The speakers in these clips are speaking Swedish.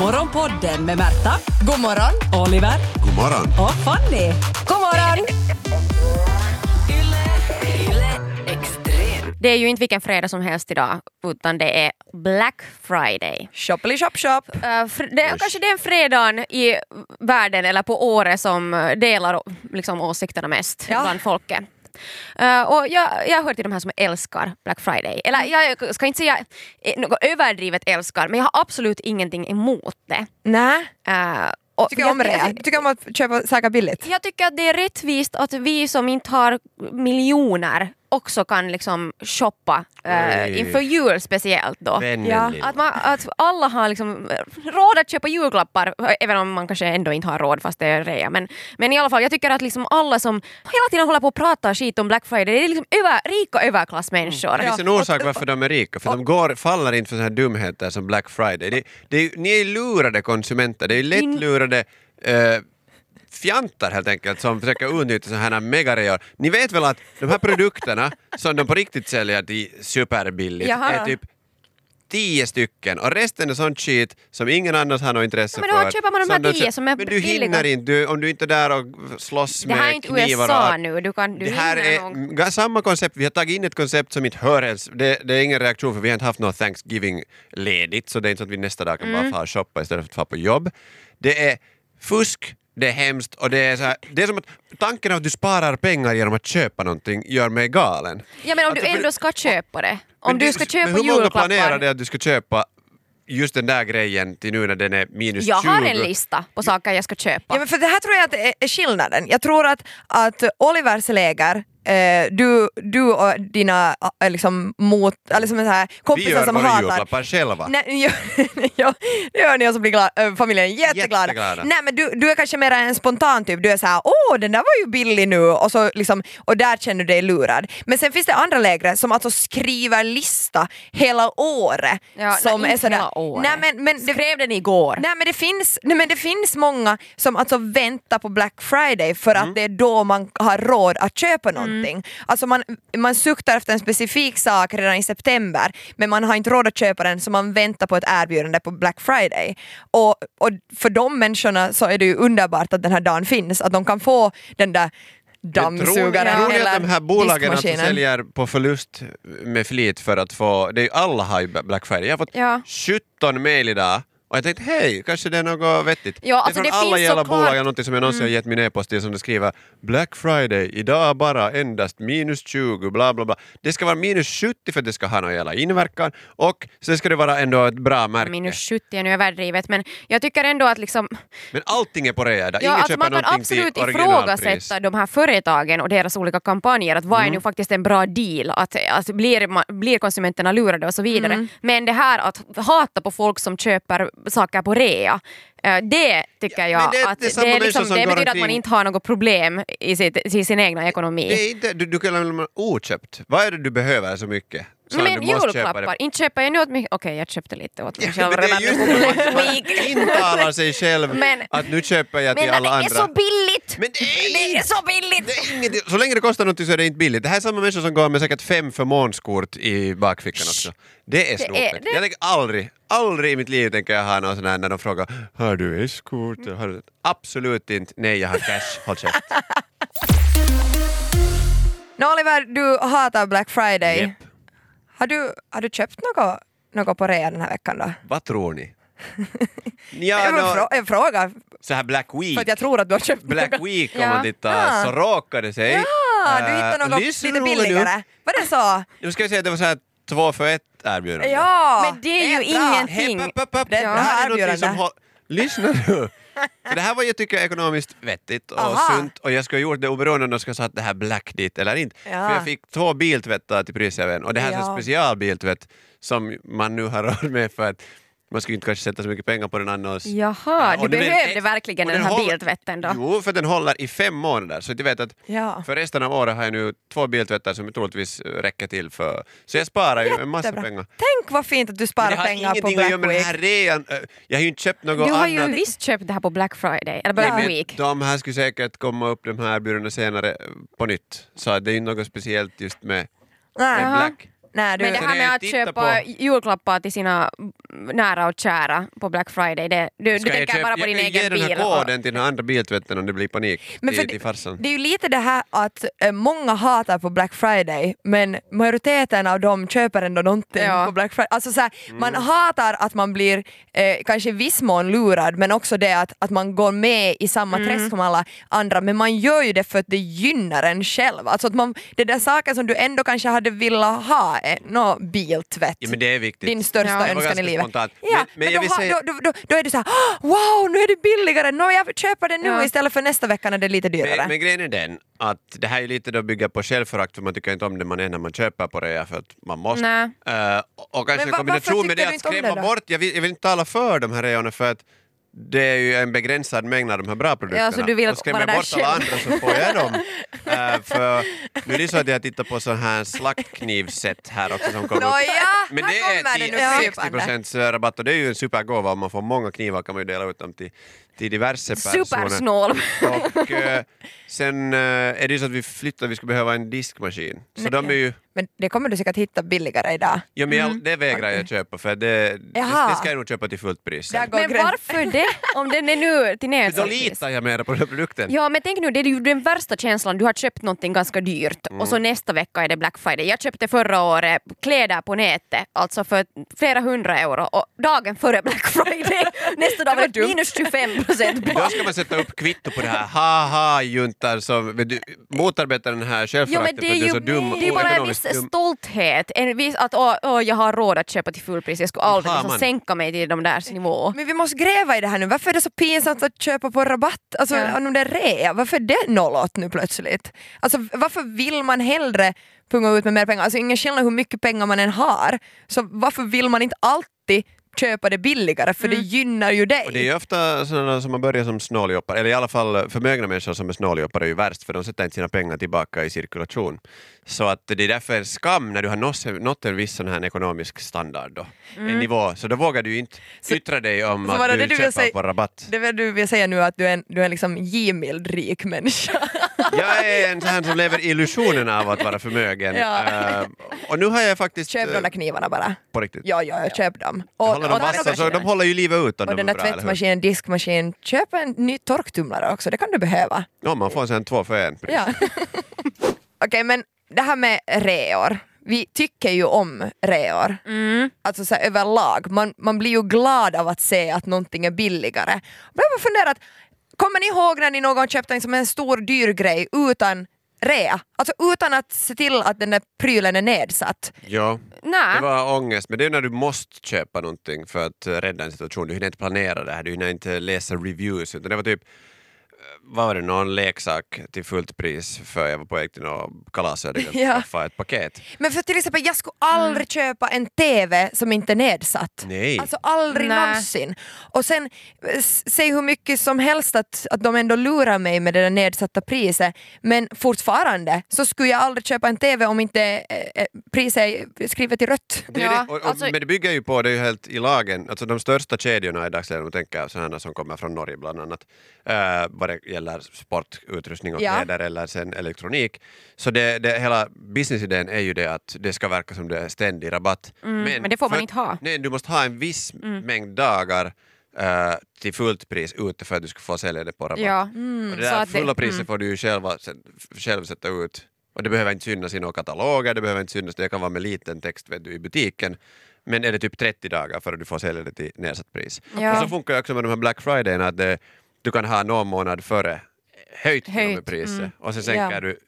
Morgonpodden med Märta, God morgon! Oliver God morgon. och Fanny. God morgon! Det är ju inte vilken fredag som helst idag, utan det är Black Friday. Shoppily shop shop. Uh, det är kanske den fredagen i världen eller på året som delar liksom, åsikterna mest Ja. bland folket. Uh, och jag, jag hör till de här som älskar Black Friday. Eller jag ska inte säga eh, något överdrivet älskar, men jag har absolut ingenting emot det. Nej, Uh, och tycker jag om det. Tycker om att köpa saker billigt. jag tycker att det är rättvist att vi som inte har miljoner också kan liksom shoppa uh, Oj. inför jul speciellt då. Ja. Att, man, att alla har liksom råd att köpa julklappar, även om man kanske ändå inte har råd fast det är rea. Men, men i alla fall, jag tycker att liksom alla som hela tiden håller på att prata skit om Black Friday, det är liksom över, rika överklassmänniskor. Det finns en orsak varför de är rika, för de går, faller inte för såna här dumheter som Black Friday. Det, det är, ni är lurade konsumenter, det är lättlurade eh, fjantar helt enkelt som försöker utnyttja sådana här megareor. Ni vet väl att de här produkterna som de på riktigt säljer till superbilligt Jaha. är typ tio stycken och resten är sånt skit som ingen annars har något intresse Ja, men då för. köper man de här Som tio som är Men du billiga. hinner inte, du, om du inte är där och slåss Det med här är inte knivar USA och nu, du, kan, du det här är ga- samma koncept, vi har tagit in ett koncept som inte hör ens, det, det är ingen reaktion för vi har inte haft något Thanksgiving-ledigt så det är inte så att vi nästa dag kan Mm. bara fara och shoppa istället för att fara på jobb. Det är fusk, det är hemskt och det är så här, det är som att tanken av att du sparar pengar genom att köpa någonting gör mig galen. Ja men om Alltså, du ändå ska köpa det. Om du ska köpa men hur många julklappar. planerar det att du ska köpa just den där grejen till nu när den är minus 20? Jag har en lista på saker jag ska köpa. Ja, men för det här tror jag att är, är skillnaden. Jag tror att, att Olivers läger, eh, du, du och dina eh, liksom, mot, eller som så här, Vi kompisar gör som våra hatar julklappar själva. Nej, ja, ja, det gör ni och så blir glad, äh, familjen jätteglada. Jätteglada. Nej men du, du är kanske mer en spontan typ, du är såhär åh den där var ju billig nu och, så liksom, och där känner du dig lurad. Men sen finns det andra lägre som alltså skriver lista hela året. Ja, som nej, är sådär, hela året. Nej, men, men det, Skrev den igår. Nej men, det finns, nej men det finns många som alltså väntar på Black Friday för Mm. att det är då man har råd att köpa någonting. Alltså man, man suktar efter en specifik sak redan i september men man har inte råd att köpa den så man väntar på ett erbjudande på Black Friday. Och, och för de människorna så är det ju underbart att den här dagen finns, att de kan få den där Men tror, dammsugaren tror ni eller att de här bolagen alltså diskmaskinen. säljer på förlust med flit för att få, det är alla har ju Black Friday. Jag har fått Ja. 17 mail idag och jag tänkte hej, kanske det är något vettigt. Ja, alltså det är det från alla finns jävla såklart- bolag, någonting som jag någonsin har gett min e-post till som det skriver Black Friday, idag bara endast minus 20, bla bla bla. Det ska vara minus 70 för att det ska ha någon jävla inverkan och sen ska det vara ändå ett bra märke. Minus 70 är nu överdrivet men jag tycker ändå att liksom Men allting är på rea idag, Ja, ingen alltså köper man kan någonting till absolut originalpris. ifrågasätta de här företagen och deras olika kampanjer, att vad Mm. är nu faktiskt en bra deal, att, att blir, ma- blir konsumenterna lurade och så vidare. Mm. Men det här att hata på folk som köper saker på rea, eh, det tycker jag men det- att det är det, liksom, som det betyder att man inte har något problem i, sitt, i sin egna ekonomi. Det är inte, du, du kan lämna oköpt. Vad är det du behöver så mycket? Så men julklappar, det. inte köper jag nu åt mig, okej jag köpte lite åt mig Ja, själv det är redan det, man, man intalar sig själv Men- att nu köper jag till Men alla det andra. är så billigt! Men det är, Det är så billigt! det är ingenting. Så länge det kostar något så är det inte billigt. Det här är samma människor som går med säkert fem förmånskort i bakfickan också. Det är snopet. Jag tänker aldrig, aldrig i mitt liv tänker jag ha någon sån här när de frågar har du S-kort? Du... Absolut inte. Nej, jag har cash. Håll käft. Nå Oliver, du hatar Black Friday. Japp. Har, du, har du köpt något, något på rea den här veckan då? Vad tror ni? Ja, jag, nå, frå- jag frågar så här Black för Week. att jag tror att du har köpt Black. Week om Ja. man tittar så råkade det sig. Ja, du Eh, hittade något lyssna lite billigare. Var det så? Nu ska jag säga att det var så här två för ett erbjudande. Ja! Men det är ju bra. ingenting. Hej, upp, upp, upp. Det är Det ett bra här är erbjudande. håll... Lyssna nu! För det här var jag tycker ekonomiskt vettigt och Aha. sunt och jag skulle ha gjort det oberoende om de skulle ha satt det här black dit eller inte. Ja. För jag fick två biltvättar till priset en och det här är Ja. en specialbiltvätt som man nu har råd med för att man skulle inte kanske sätta så mycket pengar på den annars. Jaha, du det- men- behövde verkligen den här biltvätten då? Jo, för den håller i fem månader. Så du vet att Ja. för resten av året har jag nu två biltvättar som troligtvis räcker till för... Så jag sparar ju en massa Jättebra. pengar. Tänk vad fint att du Men sparar det pengar på Black med den här Week. rean. Ö, Jag har ju inte köpt något Du har annat. ju visst köpt det här på Black Friday, eller Nej, Black men Week. De här skulle säkert komma upp de här erbjudandena senare på nytt. Så det är ju något speciellt just med, med Nej. Black. Nej, du, Men det här är med att köpa på- julklappar till sina nära och kära på Black Friday, det, du, du Ska tänker köpa- bara på din jag, egen jag ger bil. den här och- koden till den andra biltvätten om det blir panik Men för till, det- till farsan. Det är ju lite det här att eh, många hatar på Black Friday men majoriteten av dem köper ändå någonting Ja. på Black Friday. Alltså så här, Man Mm. hatar att man blir eh, kanske i viss mån lurad men också det att, att man går med i samma Mm. träsk som alla andra men man gör ju det för att det gynnar en själv. Alltså att man, det där saker som du ändå kanske hade velat ha, eh, nå biltvätt. Ja, men det är viktigt. Din största Ja. Önskan i livet. spontant. Ja, Men- men, men då, säga- då, då, då, är du såhär wow nu är det billigare, nå jag köper det nu Ja. istället för nästa vecka när det är lite dyrare. Men, men grejen är den att det här är lite då bygger på självförakt för man tycker inte om det man är när man köper på rea för att man måste. Eh, och- kanske Men en kombination med det att skrämma bort, jag vill, jag vill inte tala för de här reorna för att det är ju en begränsad mängd av de här bra produkterna. så du vill och skrämmer jag bort alla andra så får jag dem. Eh, för nu är det så att jag tittar på så här slaktknivset här också som kommer upp. Nåja, Men det är 10 60 krypande. procents rabatt och det är ju en supergåva om man får många knivar kan man ju dela ut dem till, till diverse personer. Supersnål. Och eh, sen eh, är det ju så att vi flyttar, vi skulle behöva en diskmaskin. Så de är ju, Men det kommer du säkert hitta billigare idag. ja, men jag, det vägrar jag köpa för det, det, Jaha. det ska jag nog köpa till fullt pris. Sen. Men varför det? Om den är nu till För då nedsatt pris. litar jag mer på den här produkten. Ja men tänk nu, det är ju den värsta känslan, du har köpt någonting ganska dyrt och så nästa vecka är det Black Friday. Jag köpte förra året kläder på nätet, alltså för flera hundra euro och dagen före Black Friday, nästa dag var det minus 25 procent Då ska man sätta upp kvitto på det här haha-juntan som vet du, motarbetar den här självföraktet för att du är så dum det är bara en viss dum. stolthet, en viss att åh, åh, jag har råd att köpa till fullpris, jag skulle aldrig har liksom sänka mig till de där nivå. Men vi måste gräva i det här nu, varför är det så pinsamt att köpa på rabatt? Alltså Ja. om det är rea, varför är det nollåt nu plötsligt? Alltså varför vill man hellre punga ut med mer pengar? Alltså ingen skillnad hur mycket pengar man än har, så varför vill man inte alltid köpa det billigare för det gynnar ju dig. Och det är ju ofta sådana som har börjat som snåljåpar, eller i alla fall förmögna människor som är snåljåpar är ju värst för de sätter inte sina pengar tillbaka i cirkulation. Så att det är därför en skam när du har nått, nått en viss sån här ekonomisk standard då, en nivå, så då vågar du ju inte yttra dig om så var att du, det du vill köper säga- på rabatt. Det vill du vill säga nu att du är en, du är en liksom givmild rik människa. Jag är en sån som lever i illusionen av att vara förmögen. Ja. Eh, och nu har jag faktiskt... Köp de eh, där knivarna bara. på riktigt. Ja, ja, jag köp dem. Jag håller den vassa, där- så de håller ju livet ut och de den är där bra, tvättmaskinen, diskmaskin, köp en ny torktumlare också, det kan du behöva. Ja, man får sen två för en. Ja. Okej, men det här med reor. Vi tycker ju om reor, Mm. alltså så här, överlag. Man, man blir ju glad av att se att någonting är billigare. Och jag bara funderat, kommer ni ihåg när ni någon gång köpte en, som en stor dyr grej utan rea? Alltså utan att se till att den där prylen är nedsatt. Ja. Nej. Det var ångest, men det är när du måste köpa någonting för att rädda en situation. Du hinner inte planera det här, du hinner inte läsa reviews. Utan det var typ, vad var det, någon leksak till fullt pris för jag var på väg till något kalas och hade Ja. skaffa ett paket. Men för till exempel, jag skulle aldrig köpa en TV som inte är nedsatt. Nej. Alltså aldrig Nej. någonsin. Och sen, säg hur mycket som helst att, att de ändå lurar mig med det där nedsatta priset, men fortfarande så skulle jag aldrig köpa en TV om inte eh, eh, priset är skrivet i rött. Det Ja, det, och, och, alltså- Men det bygger ju på, det är ju helt i lagen, alltså de största kedjorna i dagsläget, om tänker sådana som kommer från Norge bland annat, uh, vad det gäller sportutrustning och Ja. kläder eller sen elektronik, så det, det, hela businessidén är ju det att det ska verka som det är ständig rabatt. men det får man för- inte ha. Nej, du måste ha en viss Mm. mängd dagar eh, till fullt pris ute för att du ska få sälja det på rabatt. Ja. Och det Mm, Så där att det- fulla priset mm. får du ju själva, själv sätta ut. Och det behöver inte synas i några kataloger, det behöver inte synas, det kan vara med liten text vet du, i butiken. Men är det typ 30 dagar för att du får sälja det till nedsatt pris. Ja. Och så funkar det också med de här Black Friday att det, du kan ha någon månad före höjt Höjt, priset mm. och sen sänker Ja. du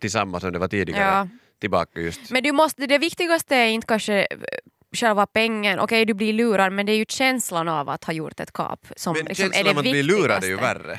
till samma som det var tidigare Ja. tillbaka just. Men du måste, det viktigaste är inte kanske eh, själva pengen, okej du blir lurad men det är ju känslan av att ha gjort ett kap som Men liksom är känslan det av att bli lurad är ju värre.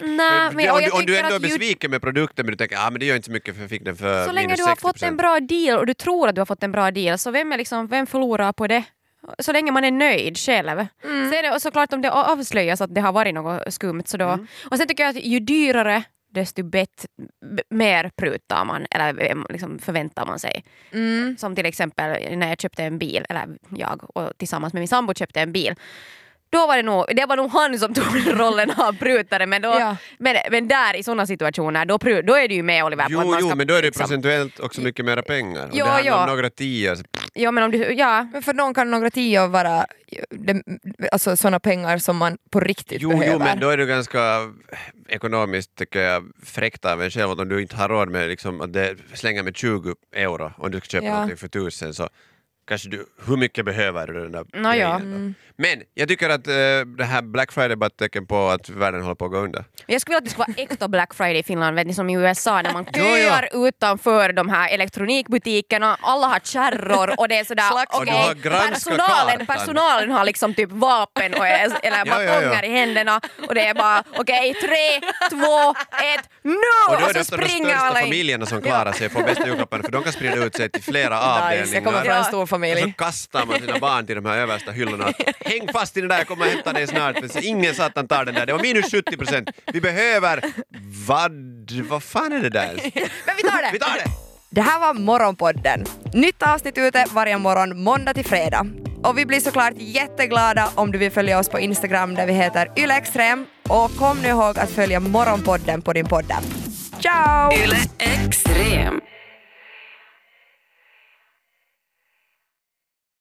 Nej, men, om, du, om du ändå är besviken med produkten men du tänker ah, men det gör inte så mycket för jag fick den för Så länge du har 60%. fått en bra deal och du tror att du har fått en bra deal, så vem, är liksom, vem förlorar på det? Så länge man är nöjd själv. Mm. Så är det, såklart om det avslöjas att det har varit något skumt så då... Mm. Och sen tycker jag att ju dyrare desto bett, mer prutar man eller liksom förväntar man sig. Mm. Som till exempel när jag köpte en bil, eller jag och tillsammans med min sambo köpte en bil. Då var det nog, det var nog han som tog rollen av prutare men, då, Ja. men, men där i sådana situationer då, då är du ju med Oliver på att Jo, jo, men då är det liksom- procentuellt också mycket mera pengar. Om Jo, det handlar jo. om några tior. så- Ja men om du, ja. Men för någon kan några tio vara det, alltså sådana pengar som man på riktigt Jo, behöver. jo, men då är det ganska ekonomiskt tycker jag fräckt av en själv att om du inte har råd med liksom, att det slänga med 20 euro om du ska köpa Ja. någonting för tusen så kanske du, hur mycket behöver du den där ja. grejen då? Men jag tycker att eh, det här Black Friday bara är ett tecken på att världen håller på att gå under. Jag skulle vilja att det skulle vara äkta Black Friday i Finland, vet ni, som i USA där man Jo, jo. köar utanför de här elektronikbutikerna, alla har kärror och det är sådär. Och okej, granskat personalen, personalen har liksom typ vapen och, eller Ja, ja, ja. batonger i händerna och det är bara okej, tre, två, ett, nu! Och då är det så ofta de största alla familjerna som klarar sig och får bästa julklapparna för de kan sprida ut sig till flera avdelningar. Stor Och så familj. kastar man sina barn till de här översta hyllorna. Häng fast i den där, jag kommer hämta dig snart. Så ingen satan tar den där. Det var minus 70 procent. Vi behöver... Vad? Vad fan är det där? Men vi tar det! Vi tar det! Det här var Morgonpodden. Nytt avsnitt ute varje morgon måndag till fredag. Och vi blir såklart jätteglada om du vill följa oss på Instagram där vi heter ylextrem. Och kom nu ihåg att följa Morgonpodden på din poddapp. Ciao! Yle Extrem.